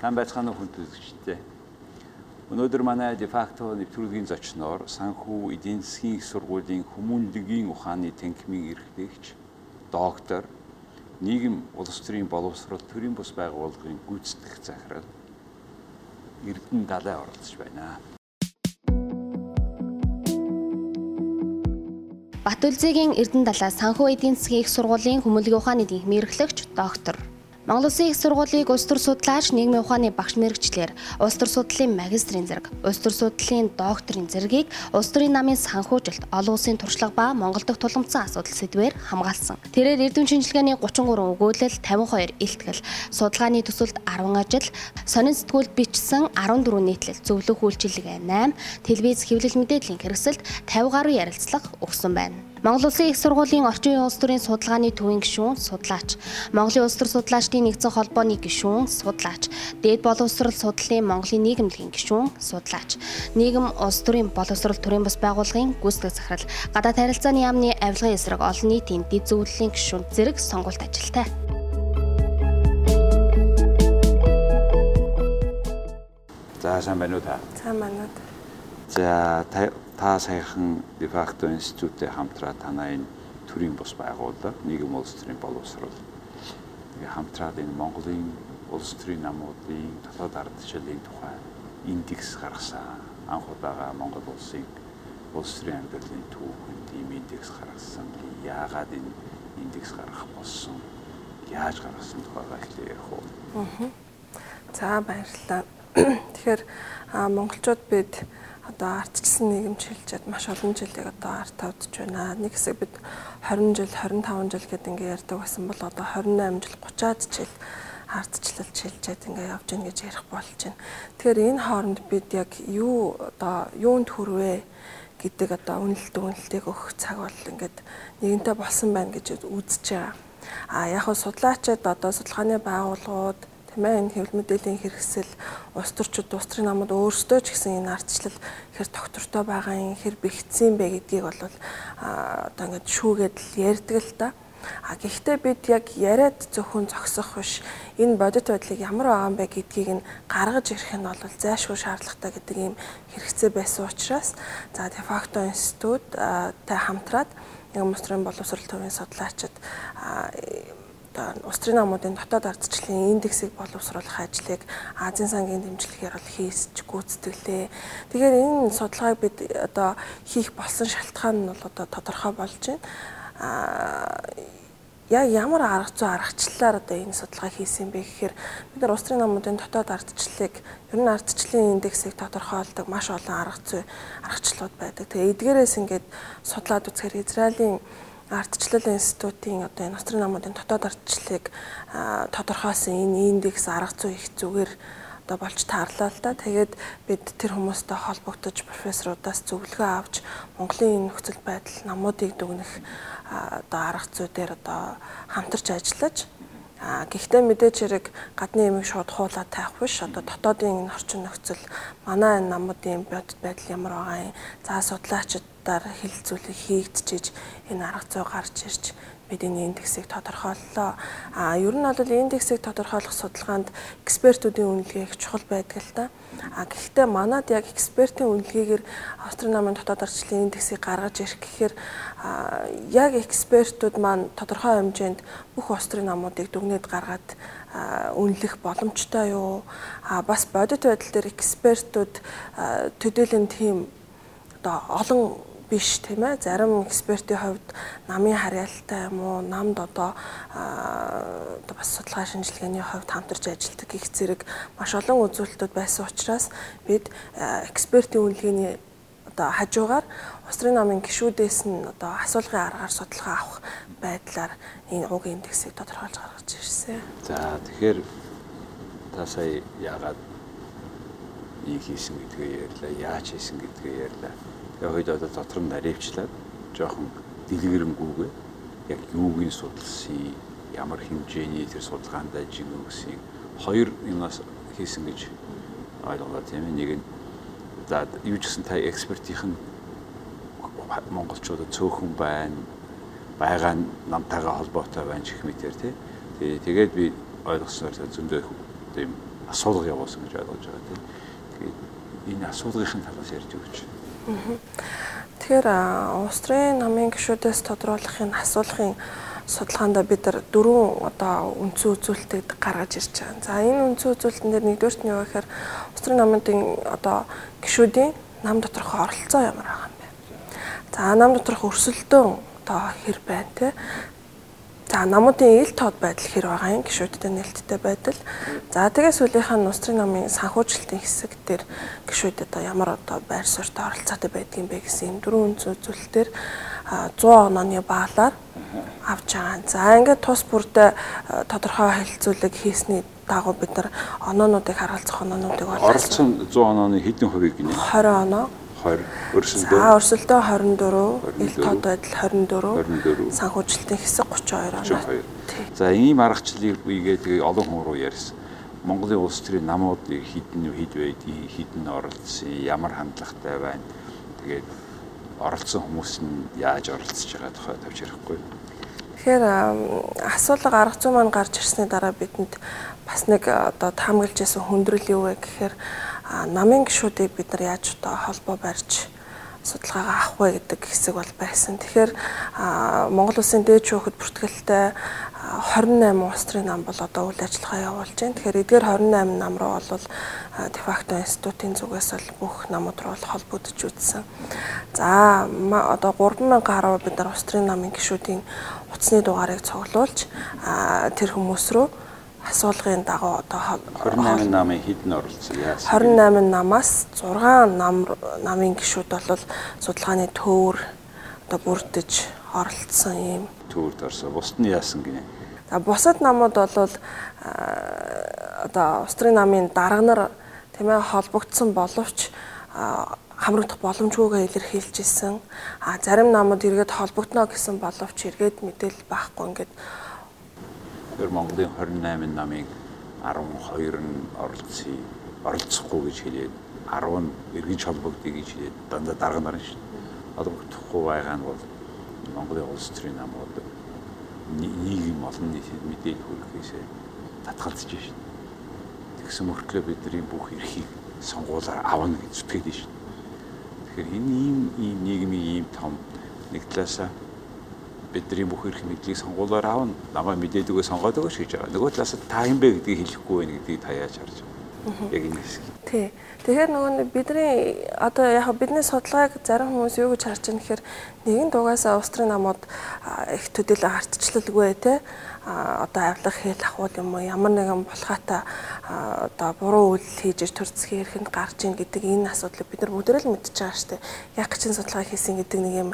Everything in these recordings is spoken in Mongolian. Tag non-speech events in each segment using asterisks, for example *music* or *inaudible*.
Сайн байцгаана уу хүн үзэгчдээ. Өнөөдөр манай дефакто нэвтрүүлгийн зочноор санхүү эдийн засгийн их сургуулийн хүмүүнлэгийн ухааны танхимын эрхлэгч доктор нийгэм улс төрийн боловсрол төрийн бус байгууллагын гүйцэтгэх захирал Эрдэнэ Далай оролцож байна. Бат үлзээгийн Эрдэнэ Далай санхүү эдийн засгийн их сургуулийн хүмүүнлэгийн ухааны танхимын эрхлэгч доктор Монгол Улсын их сургуулийг улс төр судлаач нийгмийн ухааны багш мэрэгчлэр улс төр судлалын магистрийн зэрэг, улс төр судлалын докторийн зэргийг улс төрийн намын санхүүжилт, олон улсын туршлага ба Монгол дахь тулгымцсан асуудал сэдвээр хамгаалсан. Тэрээр эрдэм шинжилгээний 33 өгүүлэл, 52 илтгэл, судалгааны төсөлд 10 ажил, сонин сэтгүүлд бичсэн 14 нийтлэл, зөвлөх үйлчилгээ 8, телевиз хэвлэл мэдээллийн хэрэгсэлд 50 гаруй ярилцлага өгсөн байна. Монгол Улсын их сургуулийн орчин үеийн улс төрийн судалгааны төвийн гишүүн, судлаач, Монголын улс төр судлаачдын нэгдсэн холбооны гишүүн, судлаач, Дээд боловсрол судлалын Монголын нийгэмлэгийн гишүүн, судлаач, нийгэм улс төрийн боловсрол төрийн бас байгууллагын гүйцэтгэх захирал, гадаад харилцааны яамны авилгын эсрэг олон нийтийн дэд зөвлөлийн гишүүн зэрэг сонгуульт ажилтай. За сайн байна уу та? Сайн байна уу. За та саяхан дефакто институттэй хамтраа танай энэ төрийн бус байгууллага нийгэм улс төрийн боловсрол хамтраад энэ Монголын улс төрийн намуудын дотоод ард түмшлийн тухай индекс гаргасан. Анх удаага Монгол улсын улс төрийн амьдралын түүхэнд ийм индекс гаргасан. Яагаад энэ индекс гаргах болсон? Яаж гаргасан тухайгаа ихлэ ярих уу? Аа. За баярлалаа. *coughs* Тэгэхээр монголчууд бид одоо ардчилсан нийгэмч хэлжээд маш олон жилийг одоо ард тавьдж байна. Нэг хэсэг бид 20 жил, 25 жил гэдэг ингээ ярьдаг байсан бол одоо 28 жил, 30-аад жил ардчлалж хэлжээд ингээ явж гин гэж ярих болж байна. Тэгэхээр энэ хооронд бид яг юу одоо юунд хүрвэ гэдэг одоо үнэлт үнэлтийг өгөх цаг бол ингээд нэгэнтээ болсон байна гэж үзэж байгаа. А яг хөө судлаачид одоо судалгааны байгууллагууд тийм ээ энэ хэвлэл мэдээллийн хэрэгсэл улс төрчид улс төрийн намууд өөрсдөө ч гэсэн энэ ардчлал хэр доктортой байгаа юм хэр бэхжсэн бэ гэдгийг бол одоо ингээд шүүгээд л ярьдаг л та. А гэхдээ бид яг яриад зөвхөн зогсох биш энэ бодит байдлыг ямар байгаа юм бэ гэдгийг нь гаргаж ирэх нь бол зайлшгүй шаардлагатай гэдэг ийм хэрэгцээ байсан учраас за дефакто институт тай хамтраад нэг мострын боловсрол төвийн судлаачид одоо улс төрийн намуудын дотоод ардчлалын индексийг боловсруулах ажлыг Азийн сангийн дэмжлэгээр бол хийсч гүйцэтгэлээ. Тэгэхээр энэ судалгааг бид одоо хийх болсон шалтгаан нь бол одоо тодорхой болж байна. Аа яг ямар арга зүй аргачлалаар одоо энэ судалгаа хийсэн бэ гэхээр бид нар улс төрийн намуудын дотоод ардчлалыг ер нь ардчлалын индексийг тодорхойлдог маш олон арга зүй аргачлалууд байдаг. Тэгээ эдгээрээс ингээд судлаад үзэхээр Израилийн ардчлал институтын одоо энэ Австрийн намуудын дотоод ардчлалыг тодорхойлсон энэ индекс арга зүй их зүгээр одоо болж таарлаа л да. Тэгээд бид тэр хүмүүстэй холбогдож профессорудаас зөвлөгөө авч Монголын энэ нөхцөл байдал намуудыг дүгнэх одоо арга зүйдээр одоо хамтарч ажиллаж А гэхдээ мэдээж хэрэг гадны ямиг шууд хуулаад таах биш. Одоо дотоодын энэ орчин нөхцөл манай энэ намуудын бодит байдал ямар байгаа юм. За судлаачдаар хэлэлцүүлэг хийгдчихэж энэ арга зүй гарч ирж бид энэ индексийг тодорхойллоо. А ер нь бол индексийг тодорхойлох судалгаанд экспертүүдийн үнэлгээ их чухал байдаг л да. А гэхдээ манад яг экспертийн үнэлгээгээр Австрали намын дотоод арчлалын индексийг гаргаж ирэх гэхээр яг экспертүүд маань тодорхой хэмжээнд бүх Австрали намуудыг дүгнээд гаргаад үнэлэх боломжтой юу? А бас бодит байдал дээр экспертүүд төдийлөн тийм одоо олон биш тийм ээ зарим экспертийн хувьд намын харьяалтай юм уу намд одоо одоо бас судалгаа шинжилгээний хувьд хамтарч ажилладаг гих зэрэг маш олон үзүүлэлтүүд байсан учраас бид экспертийн үнэлгээний одоо хажуугаар Устрын намын гишүүдээс нь одоо асуулгын аргаар судалгаа авах байдлаар энэ уг индексийг тодорхойлж гаргаж ирсэн. За тэгэхээр та сая яагаад ийм хийсэн гэдгээ ярьлаа, яаж хийсэн гэдгээ ярьлаа яг хойд одоо дотор нь наривчлаад жоохон дэлгэрэнгүйгээ яг юугийн судалсан ямар хэмжээний тэр судалгаанд ажиг өгсөн хоёр юмас хийсэн гэж ойлголоо тийм нэг нь за юу ч гэсэн та экспертийн монголчуудад цөөхөн байна байгаа намтайгаа холбоотой байна гэх мэтэр тий Тэгээд би ойлгосноор зөндөө тийм асуудал явуулсан гэж ойлгож байгаа тийм. Тэгээд энэ асуудлын талаас ярьж өгч. Тэгэхээр Австрийн намын гишүүдээс тодруулахын асуулгын судалгаанд бид нар дөрвөн одоо үндсэн үзүүлэлтийг гаргаж ирж байгаа. За энэ үндсэн үзүүлэлтэн дээр нэгдүгээрт нь юу гэхээр Австрийн намын одоо гишүүдийн нам доторх оролцоо ямар байгаа юм бэ? За нам доторх өрсөлдөөн одоо хэр байна те? За намуудын ил тод байдал хэр байгаа юм гişүүдтэй нээлттэй байдал. За тэгээ сүүлийнх нь устрын намын санхүүжилтийн хэсэг дээр гişүүд одоо ямар одоо байр суурьтай оролцоотой байдгийн бэ гэсэн юм дөрвөн үзүүлэлтээр 100 онооны баалаар авч байгаа. За ингээд тус бүрдээ тодорхой хэлэлцүүлэг хийсний дагуу бид нар оноонуудыг харгалзах оноонуудыг оролцсон 100 онооны хэдэн хувийг гинэ? 20 оноо 20 өрсөлдөө. За өрсөлдөө 24, ил тод байдал 24, санхүүжилтийн хэсэг 32 оноо. За ийм аргачлалыг ийгээ тэгээ олон хүн руу ярьсан. Монголын улс төрийн намууд хідэн хэд байдгийг, хідэн оролцсон, ямар хандлагатай байна. Тэгээд оролцсон хүмүүс нь яаж оролцож байгаа тухай тавьж ярихгүй. Тэгэхээр асуулга арга зүй маань гарч ирсний дараа бидэнд бас нэг одоо таамаглаж исэн хүндрэл юу вэ гэхээр намын гişүүдийг бид нар яаж одоо холбоо барьж судалгаагаа авах вэ гэдэг хэсэг бол байсан. Тэгэхээр Монгол Улсын дээд шүүхэд бүртгэлтэй 28 улс төрийн нам бол одоо үйл ажиллагаа явуулж байна. Тэгэхээр эдгээр 28 нам руу бол дефакто институтын зүгээс бол бүх намууд руу холбогдож үзсэн. За одоо 3000 гаруй бид нар улс төрийн намын гишүүдийн утасны дугаарыг цуглуулж тэр хүмүүс рүү асуулгын дагуу одоо 28 намын хэдэн оролцсон яасан? 28 намаас 6 нам намын гишүүд бол судалгааны төвөр одоо бүрдэж оролцсон юм. Төвөрд орсон. Бусд нь яасан гинэ? За бусад намууд бол одоо Австрийн намын дарганар тийм ээ холбогдсон боловч хамрагдах боломжгүйгээ илэрхийлж исэн. А зарим намууд эргээд холбогдно гэсэн боловч эргээд мэдээлэл байхгүй ингээд Тэгэхээр Монголын 28 намын 12 нь оролцъё. Оролцохгүй гэж хэлээд 10 нь эргэж холбогдъё гэж хэлээд дандаа дарга нарна шүү. Холбогдохгүй байгаа нь бол Монголын улс төрийн намууд нийгэм олон нийтэд мэдээлэл хүргэхээсээ татгалзаж шүү. Тэгсэн мөртлөө бидний бүх эрхийг сонгуулаар авна гэж зүтгээд шүү. Тэгэхээр энэ ийм ийм нийгмийн ийм том нэг талаасаа бидний бүх эрх мэдлийг сонгуулаар аавна. Намаа мэдээдүгөө сонгоод өгөөч гэж байгаа. Нөгөө талаас та юм бэ гэдгийг хэлэхгүй байх гэдгийг та яаж харж байна? Яг энэ хэсэг. Тий. Тэгэхээр нөгөө бидний одоо яг бидний судалгааг зарим хүмүүс юу гэж харж байгаа нэхэр нэгэн дугаасаа Австрийн намууд их төдийлөн ардчлалгүй те одоо авлах хэл ахуул юм уу ямар нэгэн булхаатай одоо буруу үйл хийж ир төрцгийн эрхэнд гарч ийн гэдэг энэ асуудлыг бид нар бүгдээ л мэдчихэж байгаа шүү дээ. Яг чин судалгаа хийсэн гэдэг нэг юм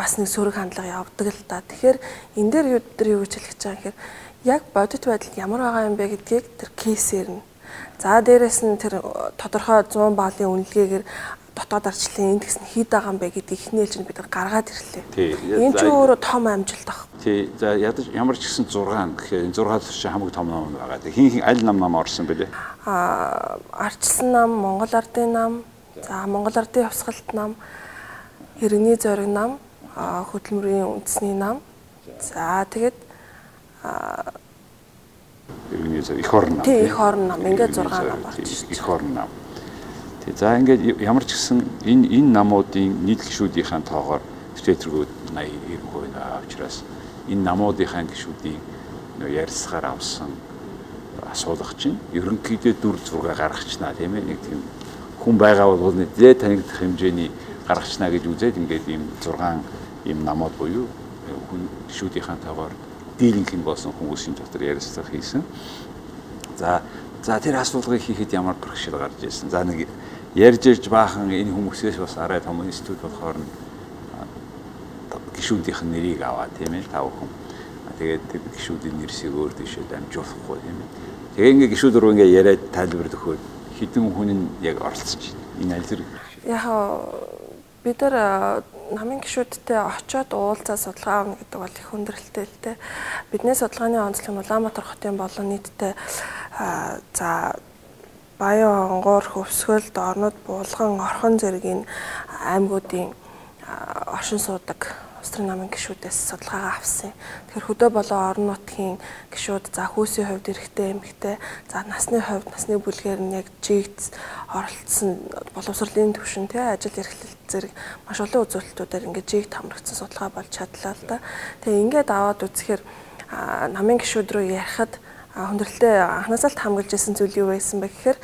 бас нэг сөрөг хандлага явдаг л да. Тэгэхээр энэ дээр юу дээр юу гэж хэлэх гэж байгаа юм гэхээр яг бодит байдал ямар байгаа юм бэ гэдгийг тэр кейсээр нь За дээрэс нь тэр тодорхой 100 баалын үнэлгээгээр дотоод арчлалын индекс нь хэд байгаа юм бэ гэдгийг эхний ээлжинд бид гаргаад ирлээ. Энэ ч өөрөө том амжилт баг. Тий. За ядаж ямар ч гэсэн 6 гэхээр энэ 6 төсч хамаг том ном байгаа. Хин хин аль нам нам орсон бэлээ? Аа арчсан нам, Монгол ардын нам, за Монгол ардын явсгалт нам, Иргэний зориг нам, хөдөлмөрийн үндэсний нам. За тэгээд Иргэний зориг их орн нам. Тий, их орн нам. Ингээд 6 нам болчих. Их орн нам. Тий. За ингээд ямар ч гэсэн энэ энэ намуудын нийт гишүүдийн тоогоор стетргүүд 80 90% авчраас энэ намуудынхаа гишүүдийн ярилцлагаар авсан асуулах чинь ерөнхийдөө дүр зураг гаргачнаа тийм ээ нэг тийм хүн байгаа бол нэлээд танигдах хэмжээний гаргачнаа гэж үзээд ингээд ийм 6 ийм намууд буюу хүн гишүүдийнхаа тоогоор дийлинх юм болсон хүмүүсийн дотор ярилцлага хийсэн. За за тэр асуулгыг хийхэд ямар бэрхшээл гарч ирсэн. За нэг ярьж ирж баахан энэ хүмүүсээс бас арай том институт болохоор нь гişүүдийнх нь нэрийг аваа тийм ээ тав хүн. Тэгээд гişүүдийн нэрсийг өөр дэшээ дамжуулахгүй тийм ээ. Тэгээ ингээ гişүүд рүү ингээ яриад тайлбар өгөхөд хідэн хүн нь яг оролцож байна. Энэ аль зэрэг. Яг бид нар намын гишүүдтэй очиод уулзаа судалгаа авна гэдэг бол их хүндрэлтэй л дээ. Бидний судалгааны онцлог нь Улаанбаатар хотын болон нийтдээ за Баян онгоор хөвсгөлд орнод буулган орхон зэргийн аймагуудын оршин суудаг Улсын намын гишүүдээс судалгаагаа авсан. Тэгэхээр хөдөө болон орон нутгийн гишүүд за хөөсийн хувьд эрэгтэй эмэгтэй за насны хувьд насны бүлгээр нь яг жигц оролцсон боловсролын төвшин тий ажил эрхлэлт зэрэг маш олон үзүүлэлтүүдээр ингээд жиг тамрагдсан судалгаа болж чадлаа л да. Тэгээ ингээд аваад үзэхээр намын гишүүд рүү ярихад хүндрэлтэй анхнаасаа л хамгаалж исэн зүйл юу байсан бэ гэхээр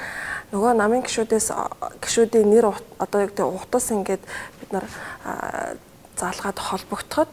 нөгөө намын гişүүдээс гişүүдийн нэр одоо яг тэ утас ингээд бид нар заалгаад холбогдоход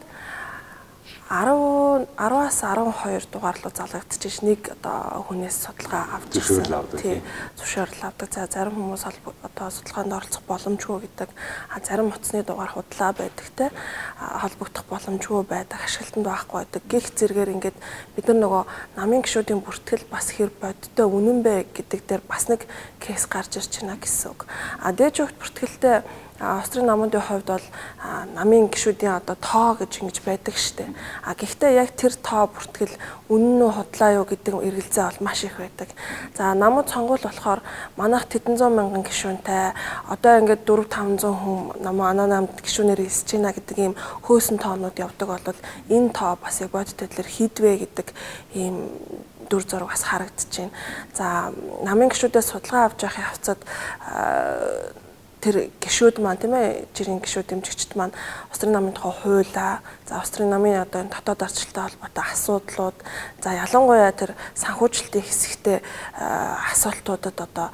10 10-аас 12 дугаар руу залгагдчих нэг одоо хүнээс судалгаа авч ирсэн. Тий. Зөвшөөрөл авдаг. За зарим хүмүүс одоо судалгаанд оролцох боломжгүй гэдэг. А зарим утасны дугаар худлаа байдаг те холбогдох боломжгүй байдаг. Ашиглалтанд байхгүй байдаг. Гих зэрэгээр ингээд бид нар нөгөө намын гişүүдийн бүртгэл бас хэр бодтой үнэн бэ гэдэг дээр бас нэг кейс гарч ирж байна гэсэн үг. А дээж өгт бүртгэлтэй Австрийн намуудын хувьд бол намын гişүүдийн одоо тоо гэж ингэж байдаг штеп. А гэхдээ яг тэр тоо бүртгэл үнэн үү худлаа юу гэдэг эргэлзээ бол маш их байдаг. За намууд сонгуул болохоор манайх 700 мянган гишүүнтэй одоо ингээд 4 500 хүн намаа анаа намд гишүүнээр эсэж байна гэдэг ийм хөөсөн тоонууд явдаг бол энэ тоо бас яг бодит төдлөр хідвэ гэдэг ийм дүр зураг бас харагдаж байна. За намын гишүүдээс судалгаа авч явахын хавцад тэр гişүүд маань тийм ээ жирийн гişүүд дэмжигчд маань Австрийн намын тухай хуулаа за Австрийн намын одоо дотоод арчлалтай холбоотой асуудлууд за ялангуяа тэр санхүүжилтийн хэсэгтээ асуултуудад одоо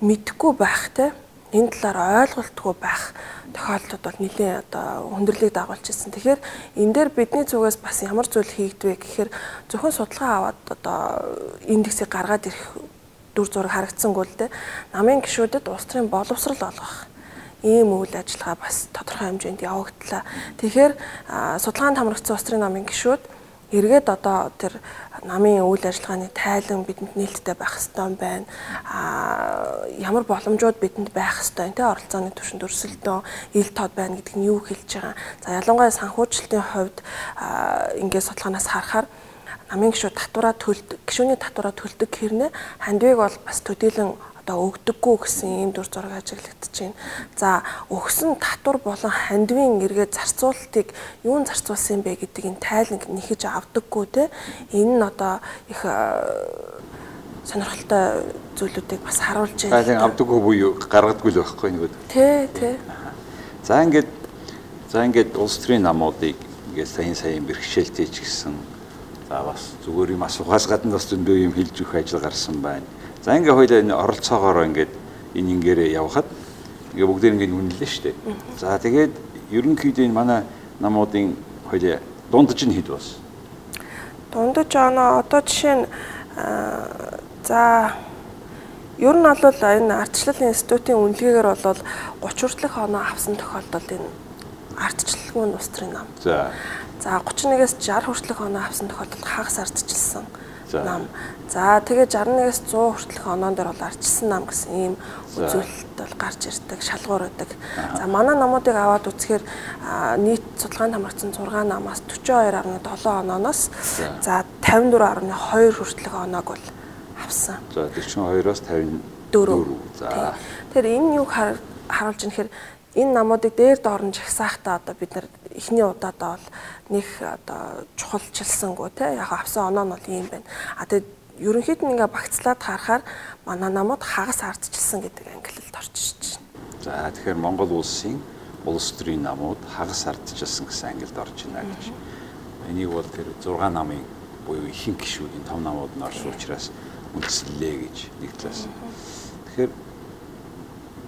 мэдхгүй байх те энэ талаар ойлголтгүй байх тохиолдлууд бол нэлээд одоо хүндрэлийг дагуулж ирсэн. Тэгэхээр энэ дээр бидний зүгээс бас ямар зүйл хийгдвэ гэхээр зөвхөн судалгаа аваад одоо индексийг гаргаад ирэх дүр зураг харагдсангүй л дээ. Намын гişүүдэд улс төрийн боловсрал олгох ийм үйл ажиллагаа бас тодорхой хэмжээнд явагдлаа. Тэгэхээр судалгаанд хамрагдсан улс төрийн намын гişүүд эргээд одоо тэр намын үйл ажиллагааны тайлан бидэнд нээлттэй байх хэрэгтэй байна. А ямар боломжууд бидэнд байх хэрэгтэй те оролцооны түвшинд өрсөлдөө ил тод байна гэдг нь юу хэлж байгаа. За ялангуяа санхүүжилтийн хувьд ингээд судалгаанаас харахаар намын гişүүд татвараа төлдөг гişүүний татвараа төлдөг хэрнээ хандвиг бол бас төдийлөн одоо өгдөггүй гэсэн ийм дүр зураг ажиглагдаж байна. За өгсөн татвар болон хандвийн эргээд зарцуулалтыг юун зарцуулсан бэ гэдгийг тайлан нэхэж авдаггүй те. Энэ нь одоо их сонирхолтой зүйлүүдийг бас харуулж байна. Тайлан авдаггүй буюу гаргадаггүй л байхгүй нэг? Тий, тий. За ингээд за ингээд улс төрийн намуудыг ингээд сайн сайн бэрхшээлтэй ч гэсэн За бас зүгээр юм асуухаас гадна бас зөндөө юм хэлж өгөх ажил гарсан байна. За ингээ хоёлаа энэ оролцоогоор ингээд энэ ингээрээ явхад ингээ бүгд ингээ үнэллээ шүү дээ. За тэгээд ерөнхийдөө энэ манай намуудын хоёлаа дундаж нь хэд бас? Дундаж оноо одоо жишээ нь за ер нь бол энэ ардчлал институтын үнэлгээгээр бол 30 хүртэлх оноо авсан тохиолдолд энэ ардчлалгүй улс төрийн нам. За За 31-ээс 60 хүртэлх оноо авсан тохиолдолд хагас ардчилсан нам. За тэгээ 61-ээс 100 хүртэлх оноон дээр бол ардчилсан нам гэсэн ийм үзүүлэлт бол гарч ирдэг, шалгуур байдаг. За манай намуудыг аваад үзэхээр нийт судалгаанд хамрагдсан 6 намаас 42.7 онооноос за 54.2 хүртэлх оноог бол авсан. За 42-оос 54. За. Тэгэхээр энэ юг харуулж нэхэр энэ намуудыг дээр доор нь жагсаахтаа одоо бид нар эхний удаадаа бол нэг одоо чухалчилсангүй те яг авсан оноо нь бол ийм байна. А тэгээд ерөнхийд нь ингээ багцлаад харахаар манай намууд хагас ардчилсан гэдэг ангилалд орчиж байна. За тэгэхээр Монгол улсын улс төрийн намууд хагас ардчилсан гэсэн ангилалд орж байна гэж. Энийг бол тэр 6 намын буюу ихэнх гишүүдийн том намууд нь орсон учраас үндэслэлээ гэж нэг талаас. Тэгэхээр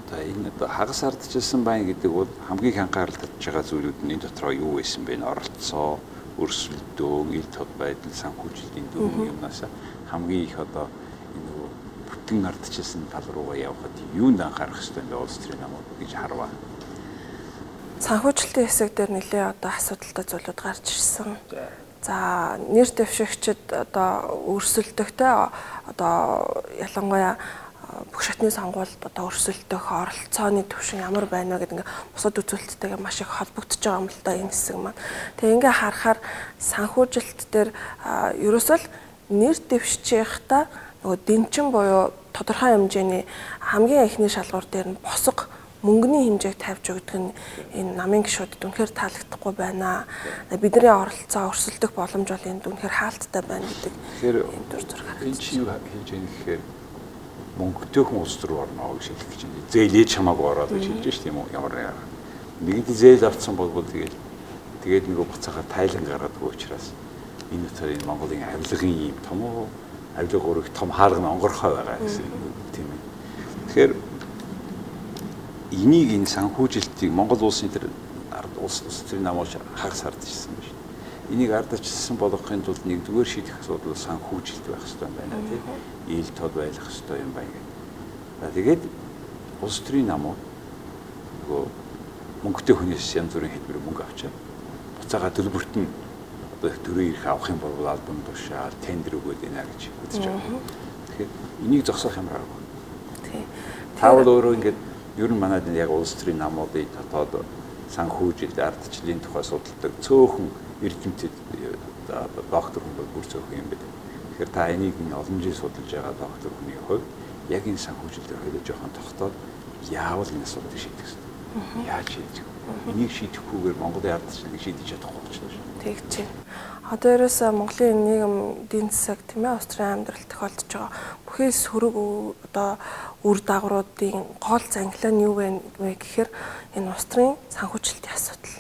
Одоо энэ одоо хагас ардчилсан байна гэдэг бол хамгийн анхаарал татж байгаа зүйлүүд нь энэ дотроо юу байсан бэ? Оролцоо, өрсөлдөөн, ил тод байдал, санхүүжилтийн дөрвөн юмнаас хамгийн их одоо энэ нөгөө бүтэн ардчилсан тал руугаа явхад юунд анхаарах хэрэгтэй бэ? Улс төрийн намууд гэж харваа. Санхүүжилтийн хэсэг дээр нэлээ одоо асуудалтай зүйлүүд гарч ирсэн. За нэр дэвшигчд одоо өрсөлдөхтэй одоо ялангуяа бүх шатны сонгуульд одоо өрсөлдөх оролцооны түвшин ямар байна вэ гэдэг ингээ бусад үзүүлэлттэйгээ маш их холбогдож байгаа юм л да энэ хэсэг маань. Тэгээ ингээ харахаар санхүүжилт дээр ерөөсөө л нэр дэвшчихта нөгөө дэнчин буюу тодорхой хэмжээний хамгийн эхний шалгуур дээр нь босго мөнгөний хэмжээг тавьж өгдөг нь энэ намын гишүүдэд үнэхээр таалагдахгүй байна. Бидний оролцоо өрсөлдөх боломж бол энд үнэхээр хаалттай байна гэдэг зураг. Энэ чи юу хийж яах гэхээр мөнгөтэйхэн улс руу орно гэж хэлэх гэж байна. Зээлээ чамаагүй ороод гэж хэлж дээ юм уу? Ямар нэгэн зээл авцсан бол тэгээд тэгээд нөгөө буцаага тайлан гаргадаг учраас энэ утгаар энэ Монголын авилгын юм том уу авилга өрөх том хаалга нь онгорхой байгаа гэсэн тийм ээ. Тэгэхээр энийг энэ санхүүжилтийг Монгол улсын тэр улс улсын намууч хагас хардчихсан байна Энийг ардчилсан болгохын тулд нэгдүгээр шийдэх асуудал санхүүжилт байх хэрэгтэй байна тийм. Ийл тод байх хэрэгтэй юм байна. За тэгээд улс төрийн намууд нөгөө мөнгөтэй хүнээс янз бүрийн хэлбэр мөнгө авчаа. Буцаага төлбөрт нь одоо төрөө ирэх авах юм бол албан тушаал тендер өгөөд байна гэж үзэж байгаа. Тэгэхээр энийг зогсоох юм аргагүй. Тий. Таавал өөрөө ингээд ер нь манайд яг улс төрийн намуудын дотоод санхүүжилт ардчлалын тухай судалдаг цөөхөн эрдэмтэд доктор хүн бүр цөөхөн юм байна. Тэгэхээр та энийг олон жил судалж байгаа доктор хүний хувьд яг энэ санхүүжилтээр хоёул жоохон тогтоод яавал энэ асуудлыг шийдэх вэ? Яаж шийдэх вэ? Энийг шийдэхгүйгээр Монголын ардчлалыг шийдэж чадахгүй болчихно шүү. Тэгж байна. Одоо ерөөсөө Монголын нийгэм эдийн засаг тийм ээ Австрийн амьдрал тохиолдож байгаа бүхий сөрөг одоо үр дагавруудын гол зангилаа нь юу вэ гэхээр энэ Австрийн санхүүжилтийн асуудал.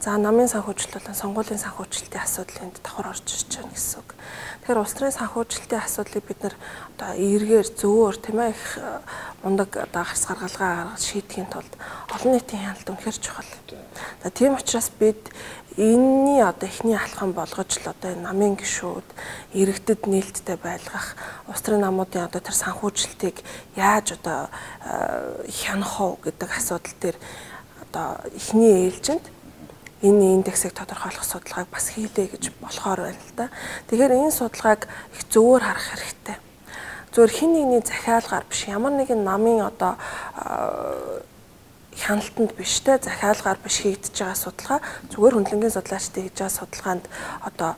За намын санхүүжилт болон сонгуулийн санхүүжилтийн асуудал энд давхар орж ирж байна гэсэн үг. Тэгэхээр улс төрийн санхүүжилтийн асуудлыг бид нар одоо эргээр зөвөр тийм ээ их мундаг одоо гарц гаргалгаа гаргаж шийдэхин тулд олон нийтийн хяналт үнэхэр чухал. За тийм учраас бид энэний одоо эхний алхам болгож л одоо намын гишүүд иргэдэд нээлттэй байлгах улс төрийн намуудын одоо тэр санхүүжилтийг яаж одоо хянах уу гэдэг асуудал дээр одоо эхний ээлжинд энэ индексийг тодорхойлох судалгааг бас хийлээ гэж болохоор байна л да. Тэгэхээр энэ судалгааг их зөвөр харах хэрэгтэй. Зөвөр хин нэгний захиалгаар биш ямар нэгэн намын одоо хяналтанд биш те захиалгаар биш хийгдэж байгаа судалгаа зүгээр хөндлөнгийн судлаачтай хийж байгаа судалгаанд одоо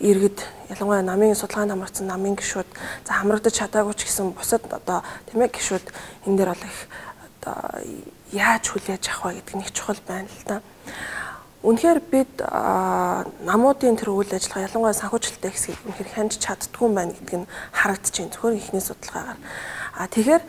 иргэд ялангуяа намын судалгаанд хамрагдсан намын гишүүд за хамрагдаж чадаагүй ч гэсэн бусад одоо тийм ээ гишүүд энэ дээр бол их одоо яаж хүлээж авах вэ гэдэг нэг чухал байна л да. Үнэхээр бид намуудын тэр үйл ажиллагаа ялангуяа санхүүжилттэй хэсгийг үнэхээр хянж чаддгүй байна гэдг нь харагдаж байна. Зөвхөн ихний судалгаагаар. А тэгэхээр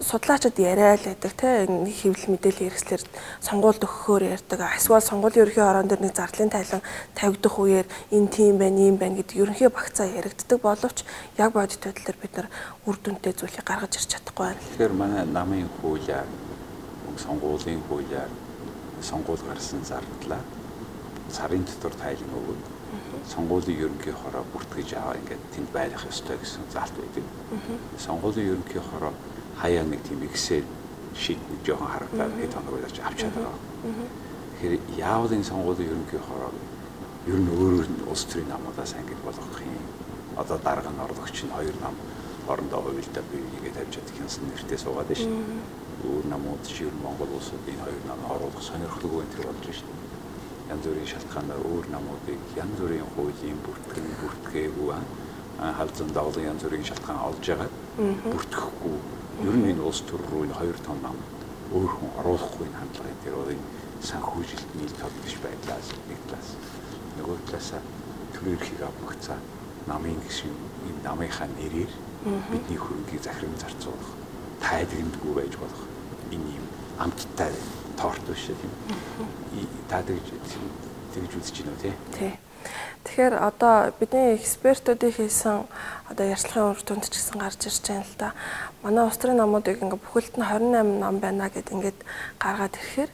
судлаачид яриа л байдаг тийм нэг хэвлэл мэдээлэл хэрэгслэр сонгуульд өгөхөөр ярьдаг. Эсвэл сонгуулийн ерөнхий хорон дээр нэг зарлалын тайлан тавигдах үеэр энэ тийм байна, ийм байна гэдэг ерөнхий багцаа яригддаг боловч яг бодит байдлаар бид нар үр дүнтэй зүйлийг гаргаж ирч чадахгүй байна. Тэгэхээр манай намын хуулиар сонгуулийн хуулиар сонгуул гарсан зардлаа. Сарын дотор тайлан өгөөд сонгуулийн ерөнхий хороо бүртгэж аваа. Ингээд тэнд байх ёстой гэсэн заалт байдаг. Сонгуулийн ерөнхий хороо хаяа нэг тийм ихсээ шийд нэг жоохон харагдаад хэд хоног байж авчаад байгаа. Тэгэхээр яавал энэ сонгуулийн ерөнхий хороо ер нь өөр улс төрийн намуудаас ангид болгох юм. Одоо дарга нь орлогч нь хоёр нам хоорондоо хувилдаа бие биегээ тавьж чадах юмсан нэртэй суугаад байна шүү өөр намууд ер нь Монгол улсад энэ хоёр нам оруулах сонирхолтой энэ төр болж байна. Янз бүрийн шалтгаанаар өөр намуудыг янз бүрийн хуулийн бүртгэн бүртгээгүй халдсан давлын янз бүрийн шалтгаан олж байгаа. Бүртгэхгүй. Ер нь энэ улс төр рүү энэ хоёр том нам өөр хүн оруулахгүй энэ хандлагын дээр бол энэ санхүүжилт нийт тодгож байдлаас нэг талаас. Нөгөө талаасаа төр эрхийг авмагцаа намын гişин энэ намынхаа нэрээр бидний хөрөнгийг захирам зарцуулах тайлгнадгүй байж болох энэ юм амттай торт биш тийм. Та тэгж тэгж үзэж байна уу тий? Тэгэхээр одоо бидний экспертуудын хийсэн одоо ярьцлагын үр дүнд ч гэсэн гарч ирж байна л да. Манай улс төрийн намуудыг ингээ бүхэлд нь 28 нам байна гэд ингээд гаргаад ирэхээр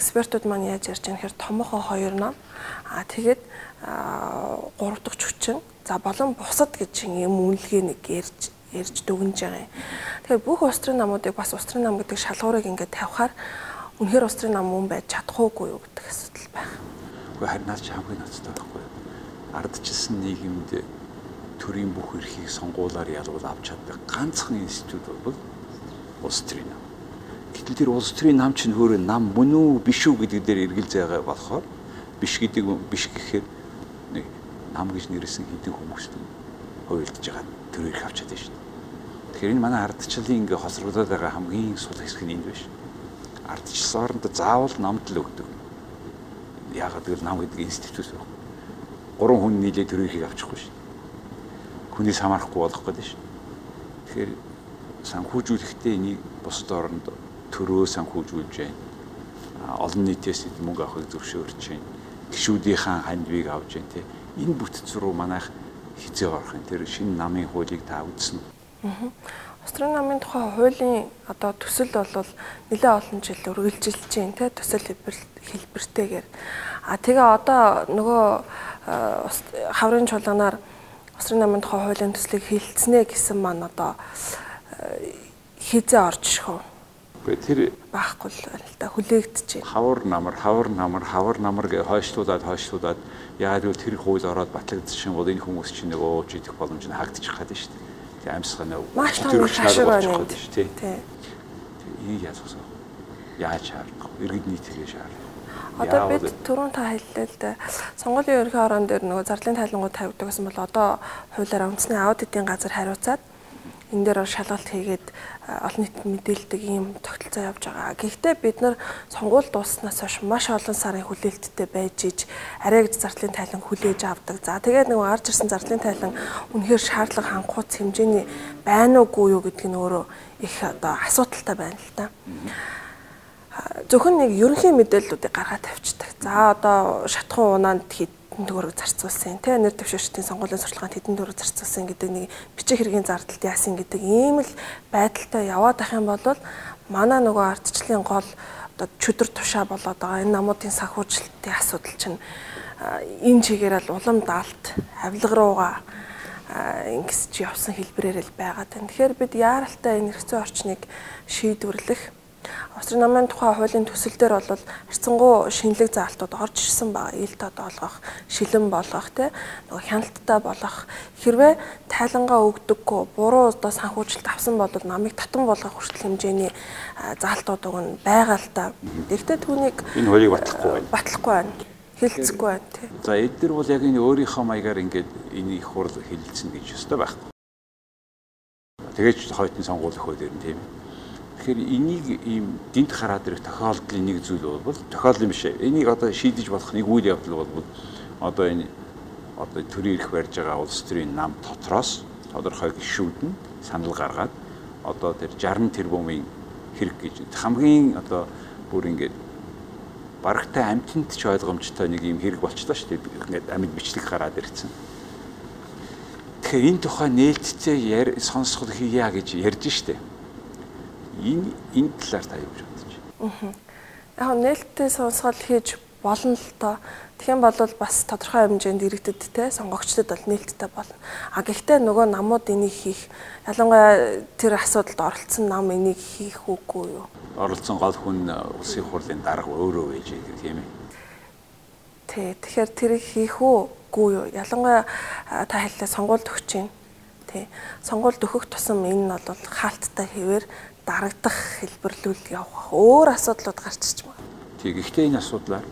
экспертууд маань яаж ярьж байгаа нэхэр томоохон 2 нам. Аа тэгээд 3 дахь хүчин за болон бусад гэж юм үнэлгээ нэг ярьж ярьж дүгнж байгаа юм. Тэгэхээр бүх улс төрийн намуудыг бас улс төрийн нам гэдэг шалгуурыг ингээд тавихаар үнэхээр улс төрийн нам мөн байж чадахгүй юу гэдэг асуудал байна. Гэхдээ харин наач хамгийн ноцтой байхгүй юу? Ардчилсан нийгэмд төрийн бүх эрхийг сонгуулаар ялгуул авч чаддаг ганцхан институт бол улс төрийн нам. Гэтэл тэр улс төрийн нам чинь өөрөө нам мөн үү биш үү гэдэг дээр эргэл зайгаа болохоор биш гэдэг биш гэхээр нэг нам гэж нэрлсэн хэдэн хүмүүс хувилдж байгаа төрөйг авч чадсан шүү. Тэгэхээр энэ манай ардчлалын ингээ хосрогдоод байгаа хамгийн сул хэсэг нь энд биш. Ардчлал орондоо заавал намд л өгдөг. Яагаад гэвэл нам гэдэг институт байна. Гурван хүн нийлээ төрөйхийг авчихгүй шин. Хүнээс хамаарахгүй болох гэдэг шин. Тэгэхээр санхүүжүүлэхдээ энийг бусад оронд төрөө санхүүжүүлж байна. Олон нийтээс мөнгө авахыг зөвшөөрч байна. Гишүүдийнхаа хандвийг авж байна те. Энэ бүтц рүү манайх хизээ орох юм. Тэр шинэ намын хуулийг та үзсэн. Аа. Австрали намын тухай хуулийн одоо төсөл бол нэлээд олон жил үргэлжилж байна те төсөл хэлбэртэйгээр. А тэгээ одоо нөгөө хаврын чуулганаар Австрали намын тухай хуулийн төслийг хилцнэ гэсэн маань одоо хизээ орж? Гэхдээ тэр байхгүй л байна л да хүлээгдэж байна. Хавар намар, хавар намар, хавар намар гэж хойшлуулад хойшлуулад яагаад гэвэл тэр хууль ороод батлагдчихсан бол энэ хүмүүс чинь нэг ууж идэх боломж нь хаагдчих гад шүү дээ. Тэгээ амьсгал нэг маш том хашиг байна шүү дээ. Тий. Энийг яасгасан. Яаж шаардах вэ? Иргэд нийтгээ шаардах. Одоо бид түрүүн та хэллээ л дээ. Сонгуулийн ерөнхий орон дээр нөгөө зарлалын тайлангууд тавьдаг гэсэн бол одоо хуулиар үндэсний аудитын газар хариуцаад энэ дээр шалгалт хийгээд олон нийтэд мэдээлдэг ийм тогтолцоо явж байгаа. Гэхдээ бид нар сонгуул дусснаас хойш маш олон сарын хүлээлттэй байж иж арай гэж зардлын тайлан хүлээж авдаг. За тэгээд нөгөө арч ирсэн зардлын тайлан үнэхээр шаардлага хангууц хэмжээний байна уугүй юу гэдг нь өөрөө их одоо асуудалтай байна л та. Зөвхөн нэг ерөнхий мэдээллүүдийг гаргаад тавьчихдаг. За одоо шатхан унаанд хэд хэдэн төгрөг зарцуулсан тий нэр дэвшигчдийн сонгуулийн сурчлаганд хэдэн төгрөг зарцуулсан гэдэг нэг бичиг хэргийн зардалд яасан гэдэг ийм л байдалтай яваад ах юм бол манай нөгөө ардчлалын гол одоо чөдөр тушаа болоод байгаа энэ намуудын санхүүжилтийн асуудал чинь энэ чигээр л улам даалт авилга руугаа ингэс чи явсан хэлбэрээр л байгаа тань. Тэгэхээр бид яаралтай энэ хэрэгцээ орчныг шийдвэрлэх Австрали намын тухай хуулийн төсөл дээр бол харьцангуй шинэлэг заалтууд орж ирсэн байгаа. Ил тод олгох, шилэн болгох, тэ нөгөө хяналттай болох хэрвээ тайлангаа өгдөггүй, буруу одоо санхүүжилт авсан бол намыг татан болгох хүртэл хэмжээний заалтууд өгнө байгаа л да. Гэхдээ түүнийг энэ хуулийг батлахгүй байна. Батлахгүй байна. Хилцэхгүй байна тий. За эдгээр бол яг энэ өөрийнхөө маягаар ингээд энийг хурл хилцэн гэж өстой байхгүй. Тэгэж хойтон сонгуулах хууль дээр нь тийм ээ Тэгэхээр энийг ийм гинт хараад ирэх тохиолдлын нэг зүйл бол тохиолдол юм биш. Энийг одоо шийдэж болох нэг үйл явдал бол одоо энэ одоо төрийн эрх барьж байгаа улс төрийн нам дотроос тодорхой гишүүд нь санал гаргаад одоо тэр 60 тэрбумын хэрэг гэж хамгийн одоо бүр ингээд барагтай амтнд ч ойлгомжтой нэг юм хэрэг болчлоо шүү дээ. Ингээд амьд бичлэг гараад ирсэн. Тэгэхээр энэ тухай нээлттэй сонсгол хийя гэж ярьж штэ энэ энэ талаар та юу гэж бодож байна? Аа. Яг нээлттэй сонсгол хийж болно л доо. Юм бол бас тодорхой хэмжээнд иргэдэд те сонгогчдод бол нээлттэй болно. А гэхдээ нөгөө намууд энийг хийх ялангуяа тэр асуудалд оролцсон нам энийг хийх үгүй юу? Оролцсон гол хүн улсын хурлын дарга өөрөө байж байгаа тийм ээ. Тий. Тэгэхээр тэрийг хийх үгүй юу? Ялангуяа та хэллээ сонгуульд өгч чинь. Тий. Сонгуульд өгөх тусам энэ нь бол хаалттай хэвээр дарагдах хэлбэрлүүл явах өөр асуудлууд гарч ирж байна. Тэг. Гэхдээ энэ асуудлаар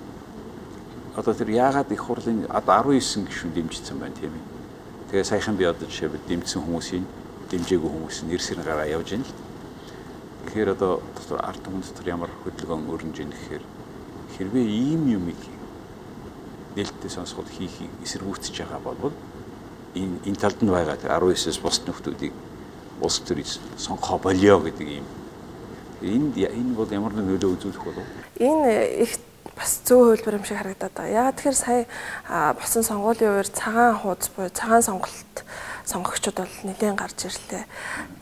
одоо тэр яагаад их хурлын одоо 19 гишүүн дэмжсэн байна тийм ээ. Тэгээ саяхан би одоо жишээ бод дэмжсэн хүмүүсийн дэмжээгүй хүмүүс нь эрсэр гараа явж байна л. Тэгэхээр одоо дотор ард түмэн дотор ямар хөдөлгөөн өрнөж ийн гэхээр хэрвээ ийм юмыг нээлттэй сонсгол хийхийг эсэргүүцэж байгаа бол энэ энэ талд нь байгаа 19-с бус нөхдүүдийг улс төрийг сонгохоо болио гэдэг юм. Энд энэ бол ямар нэг нөлөө үзүүлэх болов? Энэ их бас зөө хөлбөр юм шиг харагдаад байгаа. Яагаад тэгэхээр сая босон сонгуулийн үеэр цагаан хуудас буюу цагаан сонголт сонгогчдод бол нэлээд гарч ирлээ.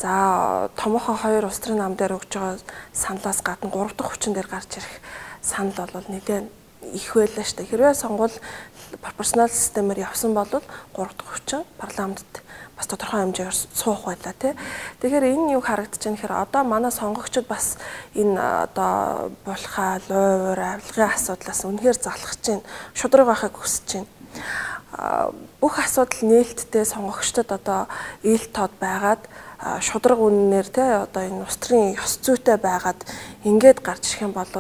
За томоохон хоёр улс төрийн нам дээр өгж байгаа саналаас гадна гурав дахь хүчин дээр гарч ирэх санал бол нэлээд их байлаа шүү дээ. Хэрвээ сонгуул пропорционал системээр явсан бол гурав дахь хүчин парламентд бас тодорхой хэмжээгээр суух байлаа тий. Тэгэхээр энэ юу харагдаж байна гэхээр одоо манай сонгогчид бас энэ одоо булхаа, луур, авилгын асуудлаас үнэхээр залхаж байна. Шудраг байхыг хүсэж байна бүх асуудал нээлттэй сонгогчдод одоо ил тод байгаад шудраг үннээр те одоо энэ ус төрийн ёс зүйтэй байгаад ингээд гарч ирэх юм бол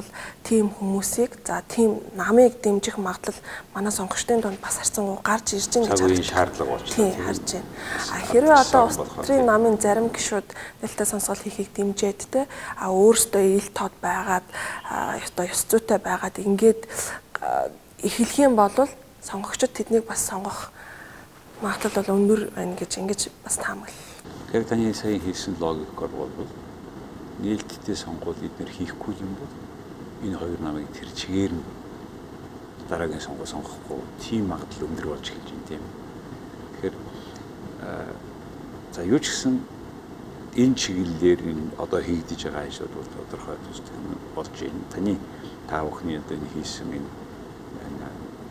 тийм хүмүүсийг за тийм намыг дэмжих магадлал манай сонгогчдын дунд бас харцангуй гарч ирж байгаа гэж шаардлага болж байна. Тийм харж байна. А хэрвээ одоо ус төрийн намын зарим гишүүд нэлээд сонсгол хийхийг дэмжиж те а өөрөөсөө ил тод байгаад одоо ёс зүйтэй байгаад ингээд эхлэх юм бол сонгогчд тэднийг бас сонгох магадлал бол өндөр байна гэж ингэж бас таамаглал. Тэгэхээр таны сая хийсэн логикоор бол нээлттэй сонгуул эднэр хийхгүй юм бол энэ хоёр намыг тэр чигээр нь дараагийн сонгуул сонгохгүй тийм магадлал өндөр болж эхэлж байна тийм. Тэгэхээр за юу ч гэсэн энэ чиглэлээр энэ одоо хийгдэж байгаа ажлууд бол тодорхой тусдаг болж байна. Таны та бүхний одоо энэ хийсэн энэ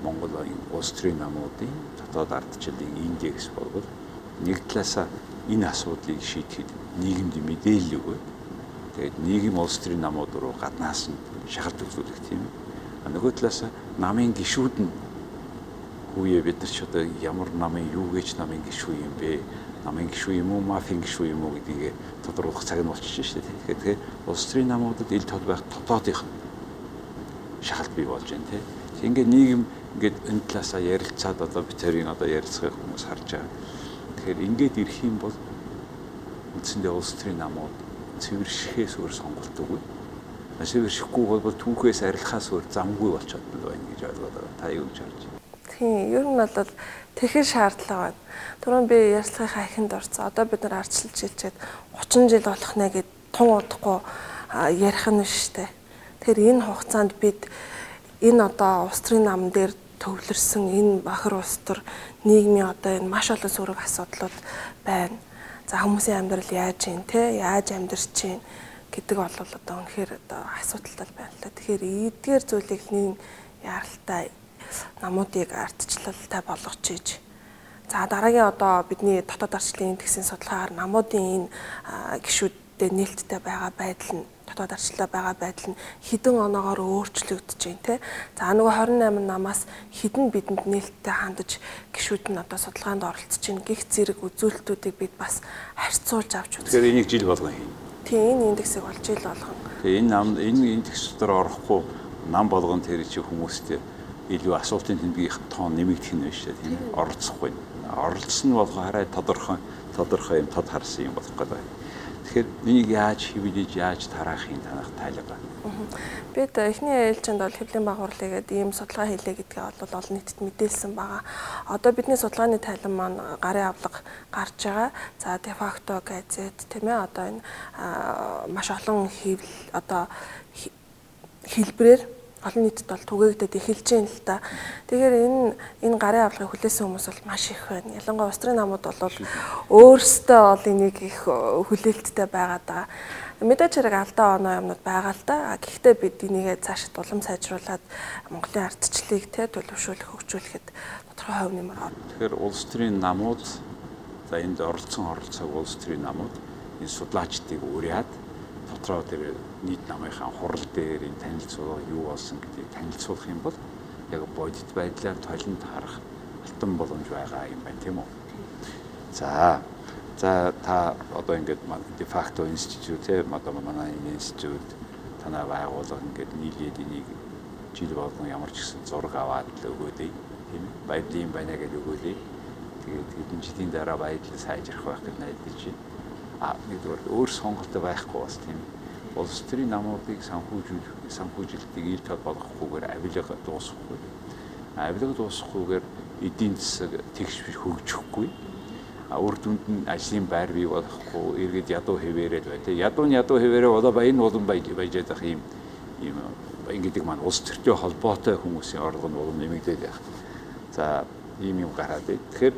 Монгол улс төрийн намуудын дотоод ардчлалын индекс болвол нэг талаасаа энэ асуудлыг шийдэхэд нийгэмд мэдээлэл өгөөд тэгээд нийгэм улс төрийн намууд руу гаднаас нь шахалт үзүүлэх тийм. Нөгөө талаас намын гişүүд нь хүүе бид нар ч одоо ямар намын юу гэж намын гişүү юм бэ? Намын гişүү юм уу мафийн гişүү юм уу гэдгийг тодруулах цаг нь болчихж шээ тэгэхээр тэгэхээр улс төрийн намуудад ил тод байх дотоодынх шахалт бий болж байна тийм ингээд нийгэм ингээд энэ талаасаа ярилцаад одоо бид тэрийн одоо ярилцах хүмүүс харж байгаа Тэгэхээр ингээд ирэх юм бол үндсэндээ улс төрийн намууд цэвэршихээс өөр сонголт үгүй. Цэвэршихгүй бол түүхээс арилхаас өөр замгүй болчиход байна гэж ойлгоод байгаа. Та юу гэж харж байна? Тийм, ер нь бол тэгэхэр шаардлага байна. Түрүүн би ярьцлагынхаа ихэнд орсон. Одоо бид нар ардчилж хэлчихэд 30 жил болох нэ гэд тун удахгүй ярих нь дээ. Тэгэхээр энэ хугацаанд бид энэ одоо улс төрийн нам дээр төвлөрсөн энэ бахар улс төр нийгмийн одоо энэ маш олон сөрөг асуудлууд байна. За хүмүүсийн амьдрал яаж юм те яаж амьдарч чинь гэдэг бол одоо үнэхээр одоо асуудалтай байна л та. Тэгэхээр эдгээр зүйлийг нэг яралтай намуудыг ардчлалтай болгож ийж За дараагийн одоо бидний дотоод арчлалын тэгсийн судалгаагаар намуудын энэ гişүүдтэй нээлттэй байгаа байдал нь дотоод арчлаа байгаа байдал нь хідэн оноогоор өөрчлөгдөж байна те. За нөгөө 28 намаас хідэн бидэнд нээлттэй хандаж гişүүд нь одоо судалгаанд оролцож байна. Гих зэрэг үзүүлэлтүүдийг бид бас харьцуулж авч үзье. Тэгэхээр энийг жил болгон хийнэ. Тийм энэ индексийг бол жил болгон. Тэгээ энэ нам энэ индекс дотор орохгүй нам болгон тэр чи хүмүүстэй илүү асуултын тэмдгийнх тоон нэмэгдэх нь биш тийм оролцохгүй. Оролцсон нь болохоор хараа тодорхой тодорхой юм тод харсан юм болох гэдэг. Тэгэхээр энийг яаж хэвлэж яаж тараахын танах тайлбар. Бид эхний ээлжинд бол хэвлийн байгуурлыг гээд ийм судалгаа хийлээ гэдгээ бол олон нийтэд мэдээлсэн байгаа. Одоо бидний судалгааны тайлан маань гарын авлага гарч байгаа. За де факто газет тийм ээ одоо энэ маш олон хэвл одоо хэлбрээр олон нийтэд бол түгээгдээд эхэлж байна л да. Тэгэхээр энэ энэ гарын авлагыг хүлээсэн хүмүүс бол маш их байна. Ялангуяа устрын намууд бол өөрсдөө бол энийг их хүлээлттэй байгаад байгаа. Мэдээж хэрэг алдаа оноо юмнууд байгаа л да. Гэхдээ бид энийгээ цааш дулам сайжруулад Монголын ардчлалыг те төлөвшүүлэх хөгжүүлэхэд тодорхой хувь нэмэр орно. Тэгэхээр улс төрийн намууд за энд оролцсон оролцоог улс төрийн намууд энэ судлаачдыг уриад дотроо тэр нийт намынхаа хурал дээр энэ танилцуулга юу болсон гэдгийг танилцуулах юм бол яг бодит байдлаар толинд харах алтан боломж байгаа юм байна тийм үү. За за та одоо ингээд de facto институт тийм одоо манай институт танаа байгуулга ингээд нийлээд энийг жил болгон ямар ч гэсэн зураг аваад л өгөөдэй тийм ээ байдлын байна гэж өгөөлэй. Тэгээд хэдэн жилийн дараа байдлыг сайжрах байх гэж найдаж байна. Нэгдүгээр өөр сонголт байхгүй бас тийм улс төрийн намуудыг санхүүжүүлэх санхүүжилтийг ил тод болгохгүйгээр авилга дуусгахгүй. Авилга дуусгахгүйгээр эдийн засаг тэгш хөгжихгүй. Үр дүнд нь ажлын байр бий болохгүй, эргээд ядуу хэвээрээд бай. Тэ ядуу нь ядуу хэвээрээ одоо баян улам байж байгаа юм юм ингэдэг маань улс төртэй холбоотой хүмүүсийн орлого нь улам нэмэгдээд байх. За ийм юм гараад бай. Тэгэхээр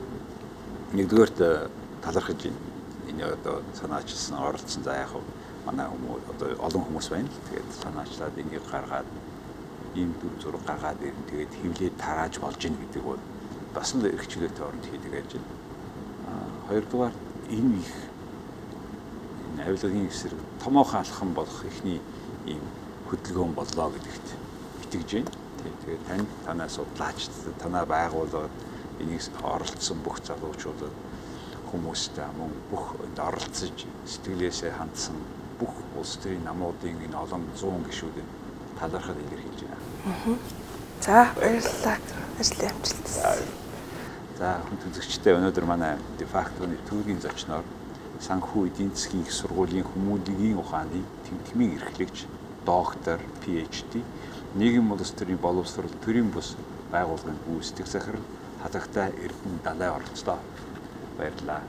нэгдүгээрт талархаж байна. Энэ одоо санаачилсан оролцсон за яг хав манай хүмүүс одоо олон хүмүүс байна л тэгээд санаачлаад энийг гаргаад ийм дүр зураг гаргаад ирэн тэгээд хөвлөд тарааж болж ийн гэдэг бол бас л эрхчлөөтэй оронд хийдэг ажил. Аа хоёрдугаар энэ их энэ авилгын эсрэг томоохон алхам болох ихний ийм хөдөлгөөн боллоо гэдэгт итгэж байна. Тэгээд тань танаа судлаач танаа байгууллагад энийг оролцсон бүх залуучуудад хүмүүстэй мөн бүх энд оролцож сэтгэлээсээ хандсан бүх улс төрийн намуудын энэ олон 100 гишүүдэд талархал илэрхийлж байна. За баярлалаа. Ажил амжилт. За хүн үзэгчтэй өнөөдөр манай дефактоны түүгийн зочноор санхүү эдийн засгийн их сургуулийн хүмүүлийн ухааны тэмдгмийн эрхлэгч доктор PhD нийгэм улс төрийн боловсрол төрийн бус байгууллагын гүйцэтгэх захирал хатагтай Эрдэнэ далай оролцлоо. Баярлалаа.